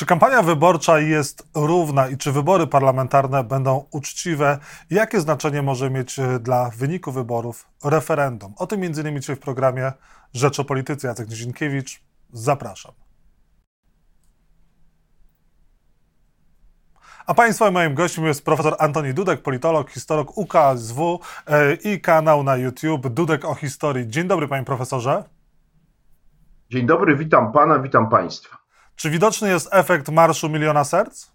Czy kampania wyborcza jest równa i czy wybory parlamentarne będą uczciwe? Jakie znaczenie może mieć e, dla wyniku wyborów referendum? O tym m.in. dzisiaj w programie Rzecz o Polityce. Jacek Nizinkiewicz, zapraszam. A Państwa moim gościem jest profesor Antoni Dudek, politolog, historok UKSW e, i kanał na YouTube Dudek o historii. Dzień dobry, panie profesorze. Dzień dobry, witam pana, witam państwa. Czy widoczny jest efekt Marszu Miliona Serc?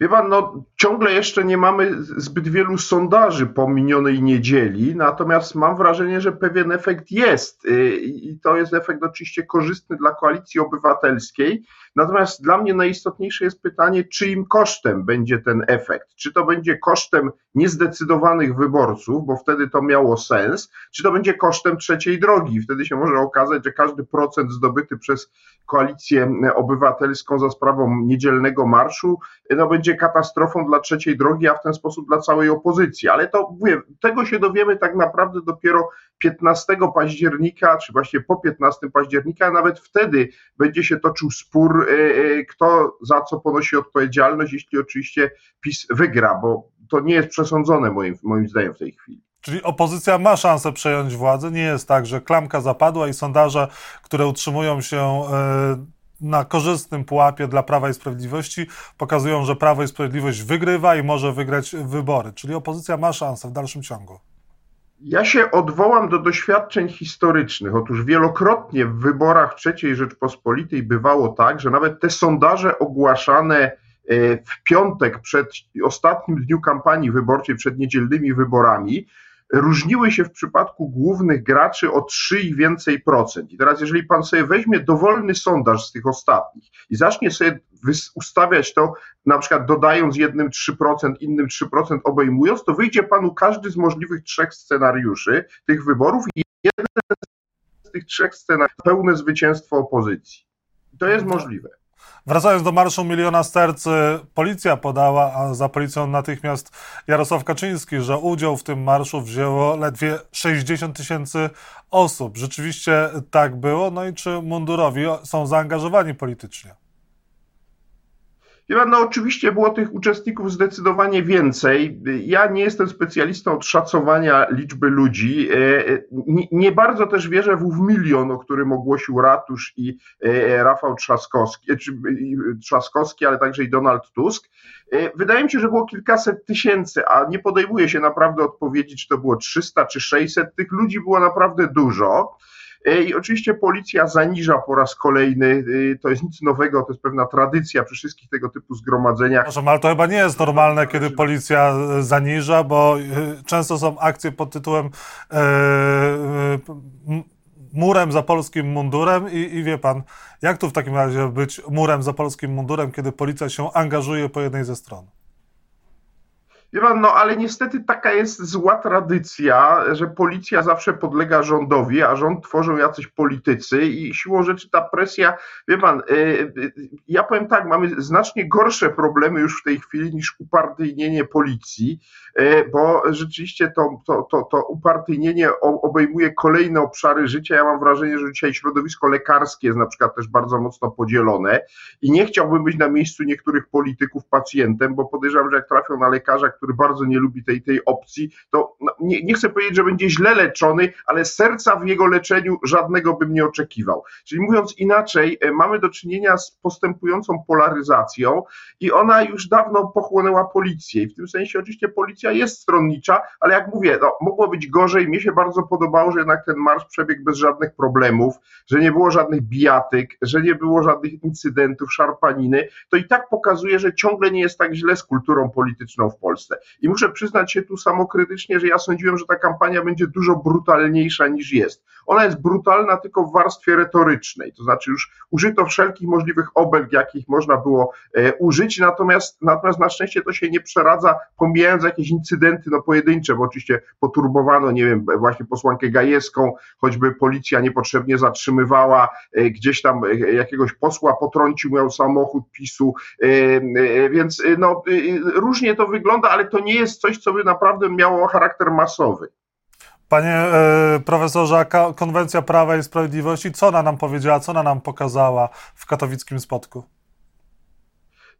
Wie pan, no ciągle jeszcze nie mamy zbyt wielu sondaży po minionej niedzieli, natomiast mam wrażenie, że pewien efekt jest y, i to jest efekt oczywiście korzystny dla koalicji obywatelskiej. Natomiast dla mnie najistotniejsze jest pytanie, czyim kosztem będzie ten efekt? Czy to będzie kosztem niezdecydowanych wyborców, bo wtedy to miało sens, czy to będzie kosztem trzeciej drogi? Wtedy się może okazać, że każdy procent zdobyty przez koalicję obywatelską za sprawą niedzielnego marszu no, będzie katastrofą dla trzeciej drogi, a w ten sposób dla całej opozycji. Ale to mówię, tego się dowiemy tak naprawdę dopiero 15 października, czy właśnie po 15 października, nawet wtedy będzie się toczył spór, e, e, kto za co ponosi odpowiedzialność, jeśli oczywiście PiS wygra, bo to nie jest przesądzone moim, moim zdaniem w tej chwili. Czyli opozycja ma szansę przejąć władzę. Nie jest tak, że klamka zapadła i sondaże, które utrzymują się e, na korzystnym pułapie dla Prawa i Sprawiedliwości, pokazują, że Prawo i Sprawiedliwość wygrywa i może wygrać wybory. Czyli opozycja ma szansę w dalszym ciągu. Ja się odwołam do doświadczeń historycznych. Otóż wielokrotnie w wyborach III Rzeczpospolitej bywało tak, że nawet te sondaże ogłaszane e, w piątek przed ostatnim dniu kampanii wyborczej, przed niedzielnymi wyborami, różniły się w przypadku głównych graczy o 3 i więcej procent. I teraz, jeżeli pan sobie weźmie dowolny sondaż z tych ostatnich i zacznie sobie ustawiać to, na przykład dodając jednym 3%, innym 3% obejmując, to wyjdzie panu każdy z możliwych trzech scenariuszy tych wyborów i jeden z tych trzech scenariuszy pełne zwycięstwo opozycji. To jest możliwe. Wracając do Marszu Miliona Stercy, policja podała, a za policją natychmiast Jarosław Kaczyński, że udział w tym marszu wzięło ledwie 60 tysięcy osób. Rzeczywiście tak było? No i czy mundurowi są zaangażowani politycznie? No oczywiście było tych uczestników zdecydowanie więcej. Ja nie jestem specjalistą od szacowania liczby ludzi. E, nie, nie bardzo też wierzę w milion, o którym ogłosił Ratusz i e, Rafał Trzaskowski, Trzaskowski, ale także i Donald Tusk. E, wydaje mi się, że było kilkaset tysięcy, a nie podejmuje się naprawdę odpowiedzi, czy to było 300 czy 600. Tych ludzi było naprawdę dużo. E, I oczywiście policja zaniża po raz kolejny, e, to jest nic nowego, to jest pewna tradycja przy wszystkich tego typu zgromadzeniach. Proszę, ale to chyba nie jest normalne, kiedy policja e, zaniża, bo często są akcje pod tytułem murem za polskim mundurem i, i wie pan, jak tu w takim razie być murem za polskim mundurem, kiedy policja się angażuje po jednej ze stron? Wie pan, no ale niestety taka jest zła tradycja, że policja zawsze podlega rządowi, a rząd tworzą jacyś politycy i siłą rzeczy ta presja, wie pan, y, y, ja powiem tak, mamy znacznie gorsze problemy już w tej chwili niż upartyjnienie policji, y, bo rzeczywiście to, to, to, to upartyjnienie obejmuje kolejne obszary życia. Ja mam wrażenie, że dzisiaj środowisko lekarskie jest na przykład też bardzo mocno podzielone i nie chciałbym być na miejscu niektórych polityków pacjentem, bo podejrzewam, że jak trafią na lekarza, który bardzo nie lubi tej, tej opcji, to no, nie, nie chcę powiedzieć, że będzie źle leczony, ale serca w jego leczeniu żadnego bym nie oczekiwał. Czyli mówiąc inaczej, e, mamy do czynienia z postępującą polaryzacją i ona już dawno pochłonęła policję. I w tym sensie oczywiście policja jest stronnicza, ale jak mówię, no, mogło być gorzej. Mnie się bardzo podobało, że jednak ten marsz przebiegł bez żadnych problemów, że nie było żadnych bijatyk, że nie było żadnych incydentów, szarpaniny. To i tak pokazuje, że ciągle nie jest tak źle z kulturą polityczną w Polsce. I muszę przyznać się tu samokrytycznie, że ja sądziłem, że ta kampania będzie dużo brutalniejsza niż jest. Ona jest brutalna tylko w warstwie retorycznej, to znaczy już użyto wszelkich możliwych obelg, jakich można było e, użyć, natomiast, natomiast na szczęście to się nie przeradza, pomijając jakieś incydenty no, pojedyncze, bo oczywiście poturbowano, nie wiem, właśnie posłankę Gajewską, choćby policja niepotrzebnie zatrzymywała, e, gdzieś tam e, jakiegoś posła potrącił, miał samochód PiSu, więc no, różnie to wygląda, ale to nie jest coś, co by naprawdę miało charakter masowy. Panie e, profesorze, konwencja Prawa i Sprawiedliwości, co ona nam powiedziała, co ona nam pokazała w katowickim spotku?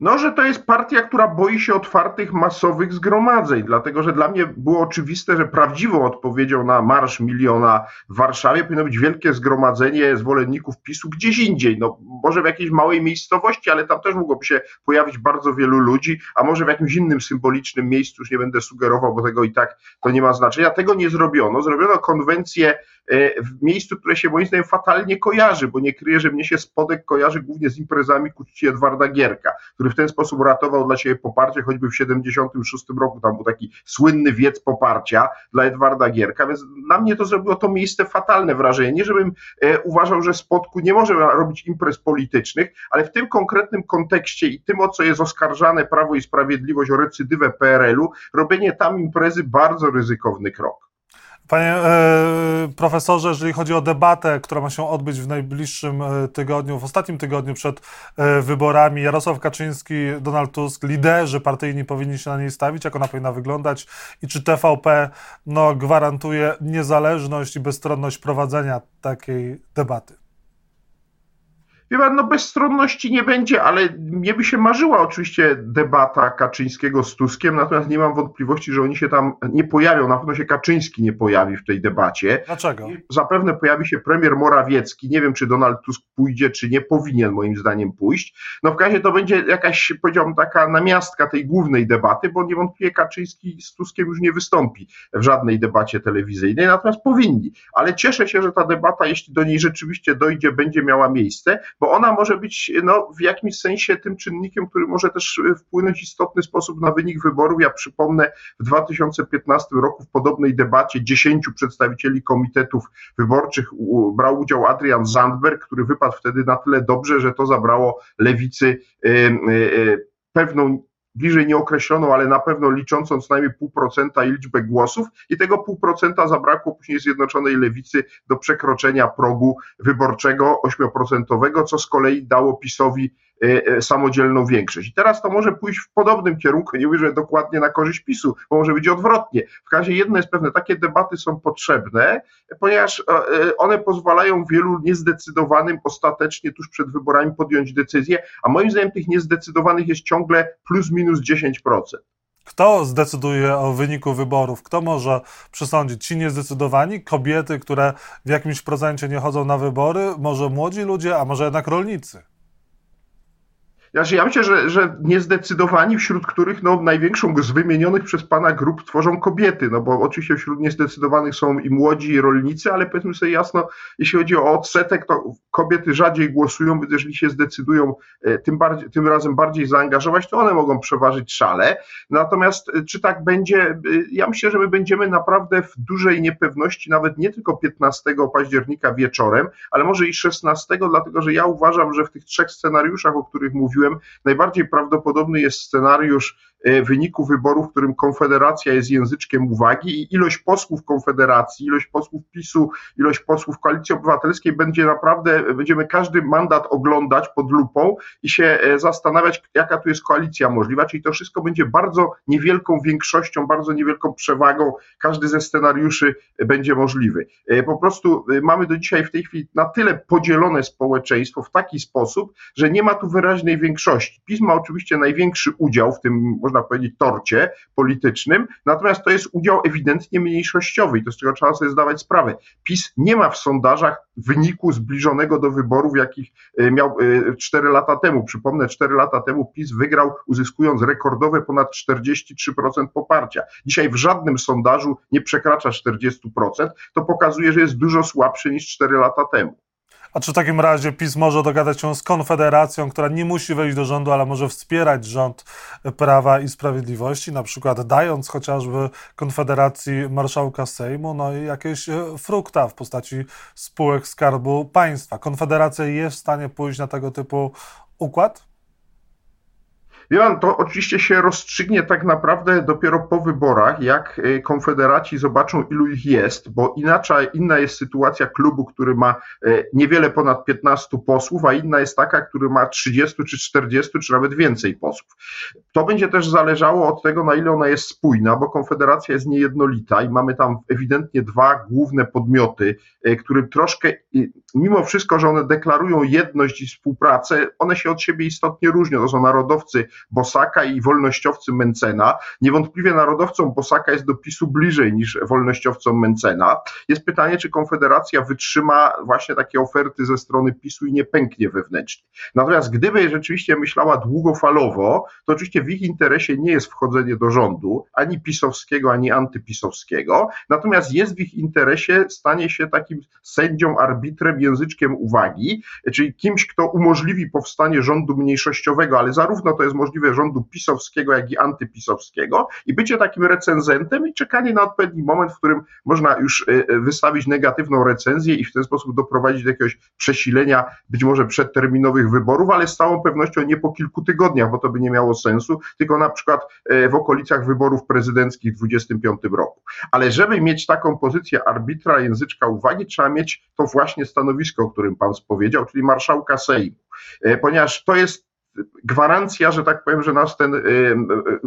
No, że to jest partia, która boi się otwartych, masowych zgromadzeń, dlatego że dla mnie było oczywiste, że prawdziwą odpowiedzią na Marsz Miliona w Warszawie powinno być wielkie zgromadzenie zwolenników PiSu gdzieś indziej. No, może w jakiejś małej miejscowości, ale tam też mogłoby się pojawić bardzo wielu ludzi, a może w jakimś innym symbolicznym miejscu, już nie będę sugerował, bo tego i tak to nie ma znaczenia. Tego nie zrobiono. Zrobiono konwencję e, w miejscu, które się moim zdaniem fatalnie kojarzy, bo nie kryje, że mnie się Spodek kojarzy głównie z imprezami ku Edwarda Gierka, który w ten sposób ratował dla siebie poparcie, choćby w 76 roku, tam był taki słynny wiec poparcia dla Edwarda Gierka, więc na mnie to zrobiło to miejsce fatalne wrażenie. Nie żebym e, uważał, że Spodku nie może robić imprez politycznych, ale w tym konkretnym kontekście i tym, o co jest oskarżane Prawo i Sprawiedliwość o recydywę PRL-u, robienie tam imprezy bardzo ryzykowny krok. Panie e, profesorze, jeżeli chodzi o debatę, która ma się odbyć w najbliższym e, tygodniu, w ostatnim tygodniu przed e, wyborami, Jarosław Kaczyński, Donald Tusk, liderzy partyjni powinni się na niej stawić, jak ona powinna wyglądać i czy TVP no, gwarantuje niezależność i bezstronność prowadzenia takiej debaty? Wie pan, no bezstronności nie będzie, ale mnie by się marzyła oczywiście debata Kaczyńskiego z Tuskiem, natomiast nie mam wątpliwości, że oni się tam nie pojawią. Na pewno się Kaczyński nie pojawi w tej debacie. Dlaczego? Zapewne pojawi się premier Morawiecki. Nie wiem, czy Donald Tusk pójdzie, czy nie powinien moim zdaniem pójść. No w razie to będzie jakaś, powiedziałbym, taka namiastka tej głównej debaty, bo niewątpliwie Kaczyński z Tuskiem już nie wystąpi w żadnej debacie telewizyjnej, natomiast powinni. Ale cieszę się, że ta debata, jeśli do niej rzeczywiście dojdzie, będzie miała miejsce, bo ona może być no, w jakimś sensie tym czynnikiem, który może też wpłynąć w istotny sposób na wynik wyborów. Ja przypomnę, w 2015 roku w podobnej debacie 10 przedstawicieli komitetów wyborczych brał udział Adrian Zandberg, który wypadł wtedy na tyle dobrze, że to zabrało lewicy y, y, pewną bliżej nieokreśloną, ale na pewno liczącą co najmniej pół procenta i liczbę głosów i tego pół procenta zabrakło później Zjednoczonej Lewicy do przekroczenia progu wyborczego ośmioprocentowego, co z kolei dało PiSowi samodzielną większość. I teraz to może pójść w podobnym kierunku, nie mówię, że dokładnie na korzyść PiSu, bo może być odwrotnie. W razie jedno jest pewne, takie debaty są potrzebne, ponieważ e, one pozwalają wielu niezdecydowanym ostatecznie tuż przed wyborami podjąć decyzję, a moim zdaniem tych niezdecydowanych jest ciągle plus minus 10%. Kto zdecyduje o wyniku wyborów? Kto może przesądzić? Ci niezdecydowani, kobiety, które w jakimś procencie nie chodzą na wybory, może młodzi ludzie, a może jednak rolnicy? Znaczy, ja myślę, że, że niezdecydowani, wśród których no, największą z wymienionych przez pana grup tworzą kobiety, no bo oczywiście wśród niezdecydowanych są i młodzi rolnicy, ale powiedzmy sobie jasno, jeśli chodzi o odsetek, to kobiety rzadziej głosują, więc jeżeli się zdecydują e, tym, bardziej, tym razem bardziej zaangażować, to one mogą przeważyć szale. Natomiast e, czy tak będzie? E, ja myślę, że my będziemy naprawdę w dużej niepewności, nawet nie tylko 15 października wieczorem, ale może i 16, dlatego że ja uważam, że w tych trzech scenariuszach, o których mówiłem, najbardziej prawdopodobny jest scenariusz wyniku wyborów, w którym Konfederacja jest języczkiem uwagi i ilość posłów Konfederacji, ilość posłów PiSu, ilość posłów Koalicji Obywatelskiej będzie naprawdę, będziemy każdy mandat oglądać pod lupą i się e, zastanawiać, jaka tu jest koalicja możliwa, czyli to wszystko będzie bardzo niewielką większością, bardzo niewielką przewagą, każdy ze scenariuszy będzie możliwy. E, po prostu mamy do dzisiaj w tej chwili na tyle podzielone społeczeństwo w taki sposób, że nie ma tu wyraźnej większości. PiS ma oczywiście największy udział w tym, można powiedzieć, torcie politycznym, natomiast to jest udział ewidentnie mniejszościowy i to z czego trzeba sobie zdawać sprawę. PiS nie ma w sondażach wyniku zbliżonego do wyborów, jakich e, miał 4 e, lata temu. Przypomnę, 4 lata temu PiS wygrał, uzyskując rekordowe ponad 43% poparcia. Dzisiaj w żadnym sondażu nie przekracza 40%. To pokazuje, że jest dużo słabszy niż 4 lata temu. A czy w takim razie PiS może dogadać się z Konfederacją, która nie musi wejść do rządu, ale może wspierać rząd Prawa i Sprawiedliwości, na przykład dając chociażby Konfederacji marszałka Sejmu, no i jakieś e, frukta w postaci spółek Skarbu Państwa. Konfederacja jest w stanie pójść na tego typu układ? Wie pan, to oczywiście się rozstrzygnie tak naprawdę dopiero po wyborach, jak y, konfederaci zobaczą, ilu ich jest, bo inaczej, inna jest sytuacja klubu, który ma y, niewiele ponad 15 posłów, a inna jest taka, który ma 30 czy 40 czy nawet więcej posłów. To będzie też zależało od tego, na ile ona jest spójna, bo konfederacja jest niejednolita i mamy tam ewidentnie dwa główne podmioty, y, którym troszkę, mimo wszystko, że one deklarują jedność i współpracę, one się od siebie istotnie różnią. To są narodowcy Bosaka i wolnościowcy Mencena. Niewątpliwie narodowcom Bosaka jest do PiSu bliżej niż wolnościowcom Mencena. Jest pytanie, czy Konfederacja wytrzyma właśnie takie oferty ze strony PiSu i nie pęknie wewnętrznie. Natomiast gdyby rzeczywiście myślała długofalowo, to oczywiście w ich interesie nie jest wchodzenie do rządu, ani pisowskiego, ani antypisowskiego, natomiast jest w ich interesie stanie się takim sędzią, arbitrem, języczkiem uwagi, czyli kimś, kto umożliwi powstanie rządu mniejszościowego, ale zarówno to jest możliwe rządu pisowskiego, jak i antypisowskiego i bycie takim recenzentem i czekanie na odpowiedni moment, w którym można już e, e, wystawić negatywną recenzję i w ten sposób doprowadzić do jakiegoś przesilenia być może przedterminowych wyborów, ale z całą pewnością nie po kilku tygodniach, bo to by nie miało sensu, tylko na przykład e, w okolicach wyborów prezydenckich w 2025 roku. Ale żeby mieć taką pozycję arbitra języczka uwagi, trzeba mieć to właśnie stanowisko, o którym pan spowiedział, czyli marszałka Sejmu. Ponieważ to jest gwarancja, że tak powiem, że nas ten y, y,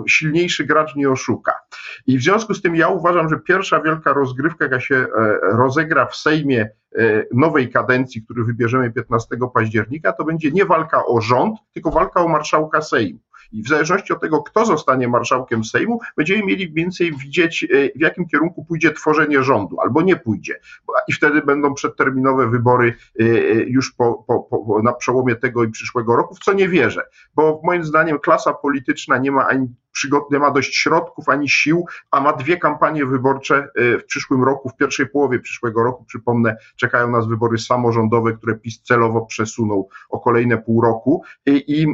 silniejszy gracz nie oszuka. I w związku z tym ja uważam, że pierwsza wielka rozgrywka, jaka się e, rozegra w Sejmie e, nowej kadencji, który wybierzemy 15 października, to będzie nie walka o rząd, tylko walka o marszałka Sejmu. I w zależności od tego, kto zostanie marszałkiem Sejmu, będziemy mieli więcej widzieć, e, w jakim kierunku pójdzie tworzenie rządu, albo nie pójdzie. I wtedy będą przedterminowe wybory e, e, już po, po, po, na przełomie tego i przyszłego roku, w co nie wierzę, bo moim zdaniem klasa polityczna nie ma ani nie ma dość środków ani sił, a ma dwie kampanie wyborcze w przyszłym roku, w pierwszej połowie przyszłego roku. Przypomnę, czekają nas wybory samorządowe, które PiS celowo przesunął o kolejne pół roku i, i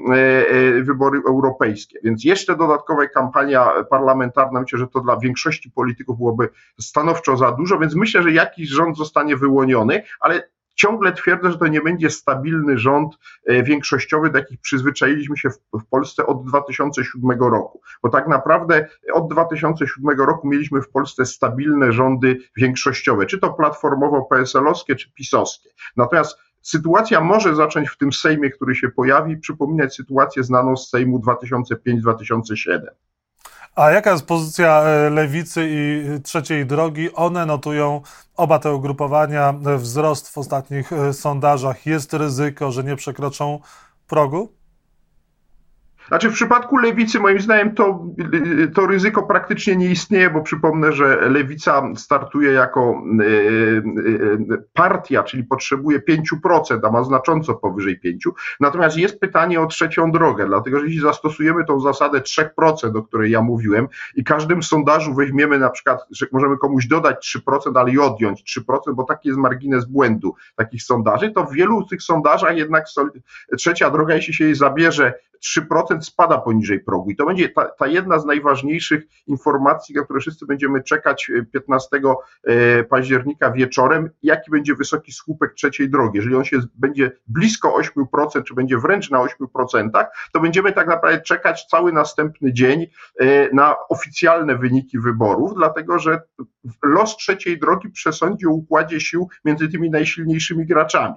wybory europejskie europejskie. Więc jeszcze dodatkowa kampania parlamentarna, myślę, że to dla większości polityków byłoby stanowczo za dużo, więc myślę, że jakiś rząd zostanie wyłoniony, ale ciągle twierdzę, że to nie będzie stabilny rząd e, większościowy, do jakich przyzwyczailiśmy się w, Polsce od 2007 roku. Bo tak naprawdę od 2007 roku mieliśmy w Polsce stabilne rządy większościowe, czy to platformowo-PSL-owskie, czy pisowskie. Natomiast Sytuacja może zacząć w tym Sejmie, który się pojawi, przypominać sytuację znaną z Sejmu 2005-2007. A jaka jest pozycja e, lewicy i trzeciej drogi? One notują oba te ugrupowania wzrost w ostatnich e, sondażach. Jest ryzyko, że nie przekroczą progu? Znaczy w przypadku lewicy moim zdaniem to, to ryzyko praktycznie nie istnieje, bo przypomnę, że lewica startuje jako e, e, partia, czyli potrzebuje 5%, a ma znacząco powyżej 5%. Natomiast jest pytanie o trzecią drogę, dlatego że jeśli zastosujemy tą zasadę 3%, o której ja mówiłem i każdym sondażu weźmiemy na przykład, że możemy komuś dodać 3%, ale i odjąć 3%, bo taki jest margines błędu takich sondaży, to w wielu tych sondażach jednak trzecia droga, jeśli się jej zabierze 3% spada poniżej progu. I to będzie ta, ta, jedna z najważniejszych informacji, na które wszyscy będziemy czekać 15 e, e, października wieczorem, jaki będzie wysoki słupek trzeciej drogi. Jeżeli on się będzie blisko 8%, czy będzie wręcz na 8%, to będziemy tak naprawdę czekać cały następny dzień e, na oficjalne wyniki wyborów, dlatego że los trzeciej drogi przesądzi o układzie sił między tymi najsilniejszymi graczami.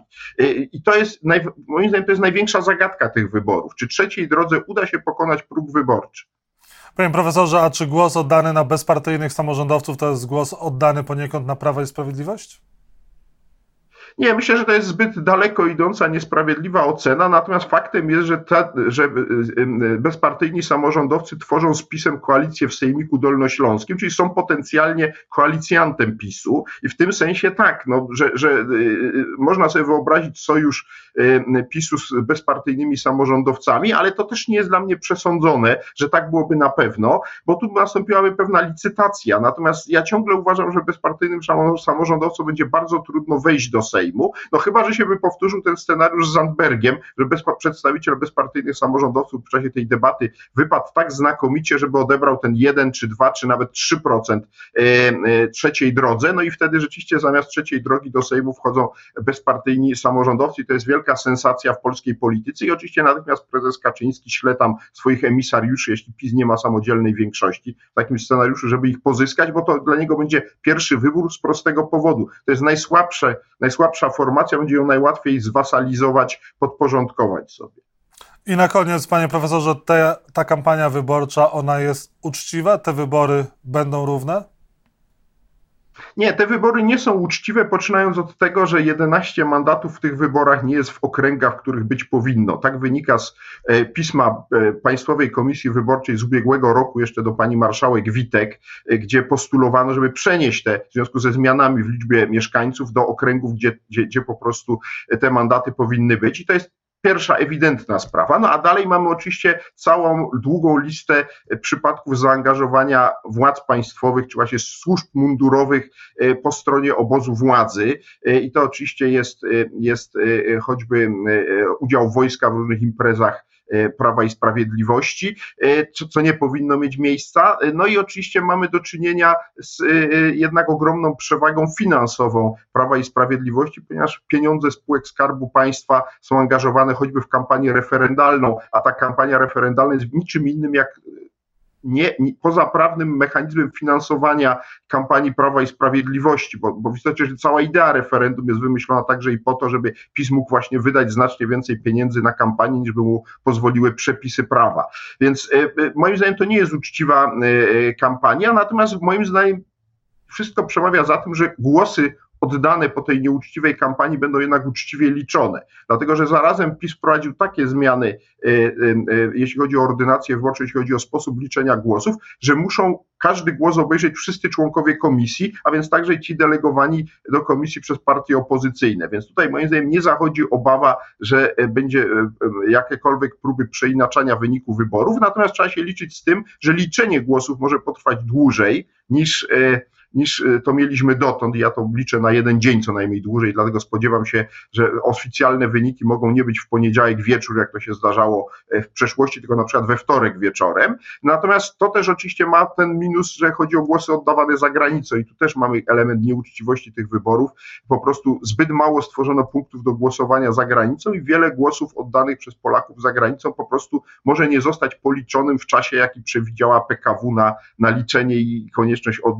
I to jest, moim zdaniem, to jest największa zagadka tych wyborów. Czy trzeciej drodze uda się pokonać próg wyborczy? Panie profesorze, a czy głos oddany na bezpartyjnych samorządowców to jest głos oddany poniekąd na Prawo i Sprawiedliwość? Nie, myślę, że to jest zbyt daleko idąca, niesprawiedliwa ocena, natomiast faktem jest, że, ta, że y, y, bezpartyjni samorządowcy tworzą z PiSem koalicję w Sejmiku Dolnośląskim, czyli są potencjalnie koalicjantem PiSu i w tym sensie tak, no, że, że y, można sobie wyobrazić sojusz PiSu z bezpartyjnymi samorządowcami, ale to też nie jest dla mnie przesądzone, że tak byłoby na pewno, bo tu nastąpiłaby pewna licytacja, natomiast ja ciągle uważam, że bezpartyjnym samorządowcom będzie bardzo trudno wejść do Sejmu, Sejmu. No chyba, że się by powtórzył ten scenariusz z Zandbergiem, że bez, przedstawiciel bezpartyjnych samorządowców w czasie tej debaty wypadł tak znakomicie, żeby odebrał ten 1 czy 2 czy nawet 3% e, e, trzeciej drodze. No i wtedy rzeczywiście zamiast trzeciej drogi do Sejmu wchodzą bezpartyjni samorządowcy. To jest wielka sensacja w polskiej polityce i oczywiście natychmiast prezes Kaczyński śle tam swoich emisariuszy, jeśli PiS nie ma samodzielnej większości w takim scenariuszu, żeby ich pozyskać, bo to dla niego będzie pierwszy wybór z prostego powodu. To jest najsłabsze, najsłabsza formacja, będzie ją najłatwiej zwasalizować, podporządkować sobie. I na koniec, panie profesorze, te, ta kampania wyborcza, ona jest uczciwa? Te wybory będą równe? Nie, te wybory nie są uczciwe, poczynając od tego, że 11 mandatów w tych wyborach nie jest w okręgach, w których być powinno. Tak wynika z e, pisma e, Państwowej Komisji Wyborczej z ubiegłego roku, jeszcze do pani marszałek Witek, e, gdzie postulowano, żeby przenieść te, w związku ze zmianami w liczbie mieszkańców, do okręgów, gdzie, gdzie, gdzie po prostu te mandaty powinny być. I to jest pierwsza ewidentna sprawa. No a dalej mamy oczywiście całą długą listę e, przypadków zaangażowania władz państwowych, czy właśnie służb mundurowych e, po stronie obozu władzy. E, I to oczywiście jest, jest choćby udział wojska w różnych imprezach E, Prawa i Sprawiedliwości, e, co, co nie powinno mieć miejsca. E, no i oczywiście mamy do czynienia z jednak ogromną przewagą finansową Prawa i Sprawiedliwości, ponieważ pieniądze spółek Skarbu Państwa są angażowane choćby w kampanię referendalną, a ta kampania referendalna jest niczym innym jak nie, nie, poza prawnym mechanizmem finansowania kampanii Prawa i Sprawiedliwości, bo, bo w istocie że cała idea referendum jest wymyślona także i po to, żeby PiS mógł właśnie wydać znacznie więcej pieniędzy na kampanię, niż by mu pozwoliły przepisy prawa. Więc y, moim zdaniem to nie jest uczciwa y, kampania, natomiast moim zdaniem wszystko przemawia za tym, że głosy oddane po tej nieuczciwej kampanii będą jednak uczciwie liczone. Dlatego, że zarazem PiS wprowadził takie zmiany, e, e, e, jeśli chodzi o ordynację wyborczą, jeśli chodzi o sposób liczenia głosów, że muszą każdy głos obejrzeć wszyscy członkowie komisji, a więc także ci delegowani do komisji przez partie opozycyjne. Więc tutaj moim zdaniem nie zachodzi obawa, że będzie jakiekolwiek próby przeinaczania wyniku wyborów, natomiast trzeba się liczyć z tym, że liczenie głosów może potrwać dłużej niż niż y, to mieliśmy dotąd. Ja to liczę na jeden dzień co najmniej dłużej, dlatego spodziewam się, że oficjalne wyniki mogą nie być w poniedziałek wieczór, jak to się zdarzało e, w przeszłości, tylko na przykład we wtorek wieczorem. Natomiast to też oczywiście ma ten minus, że chodzi o głosy oddawane za granicą i tu też mamy element nieuczciwości tych wyborów. Po prostu zbyt mało stworzono punktów do głosowania za granicą i wiele głosów oddanych przez Polaków za granicą po prostu może nie zostać policzonym w czasie, jaki przewidziała PKW na, na liczenie i konieczność od,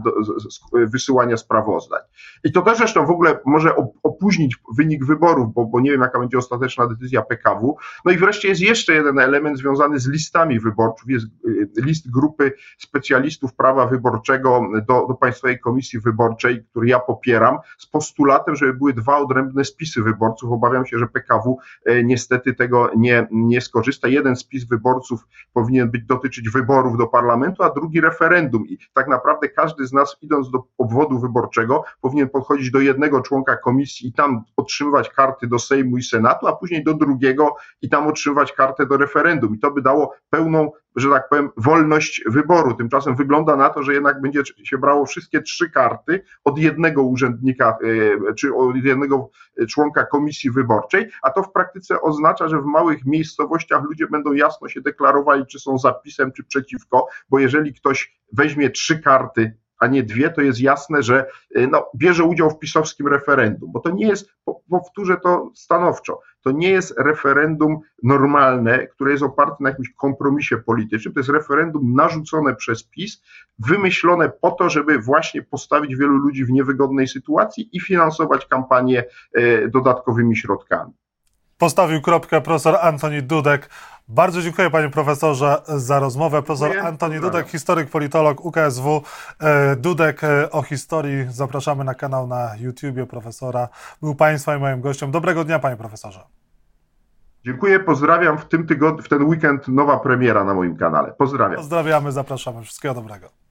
wysyłania sprawozdań. I to też zresztą w ogóle może opóźnić wynik wyborów, bo, bo nie wiem, jaka będzie ostateczna decyzja PKW. No i wreszcie jest jeszcze jeden element związany z listami wyborczych. Jest y, list grupy specjalistów prawa wyborczego do, do Państwowej Komisji Wyborczej, który ja popieram, z postulatem, żeby były dwa odrębne spisy wyborców. Obawiam się, że PKW e, niestety tego nie, nie skorzysta. Jeden spis wyborców powinien być dotyczyć wyborów do parlamentu, a drugi referendum. I tak naprawdę każdy z nas, idąc do obwodu wyborczego, powinien podchodzić do jednego członka komisji i tam otrzymywać karty do Sejmu i Senatu, a później do drugiego i tam otrzymywać kartę do referendum. I to by dało pełną że tak powiem, wolność wyboru. Tymczasem wygląda na to, że jednak będzie się brało wszystkie trzy karty od jednego urzędnika, e, czy od jednego członka komisji wyborczej, a to w praktyce oznacza, że w małych miejscowościach ludzie będą jasno się deklarowali, czy są zapisem, czy przeciwko, bo jeżeli ktoś weźmie trzy karty a nie dwie, to jest jasne, że y, no, bierze udział w pisowskim referendum, bo to nie jest, powtórzę to stanowczo, to nie jest referendum normalne, które jest oparte na jakimś kompromisie politycznym, to jest referendum narzucone przez PiS, wymyślone po to, żeby właśnie postawić wielu ludzi w niewygodnej sytuacji i finansować kampanię y, dodatkowymi środkami. Postawił kropkę profesor Antoni Dudek. Bardzo dziękuję panie profesorze za rozmowę. Profesor dziękuję. Antoni Dudek, historyk, politolog UKSW. E, Dudek e, o historii. Zapraszamy na kanał na YouTubie profesora. Był państwa i moim gościem. Dobrego dnia panie profesorze. Dziękuję, pozdrawiam. W tym tygodniu, w ten weekend nowa premiera na moim kanale. Pozdrawiam. Pozdrawiamy, zapraszamy. Wszystkiego dobrego.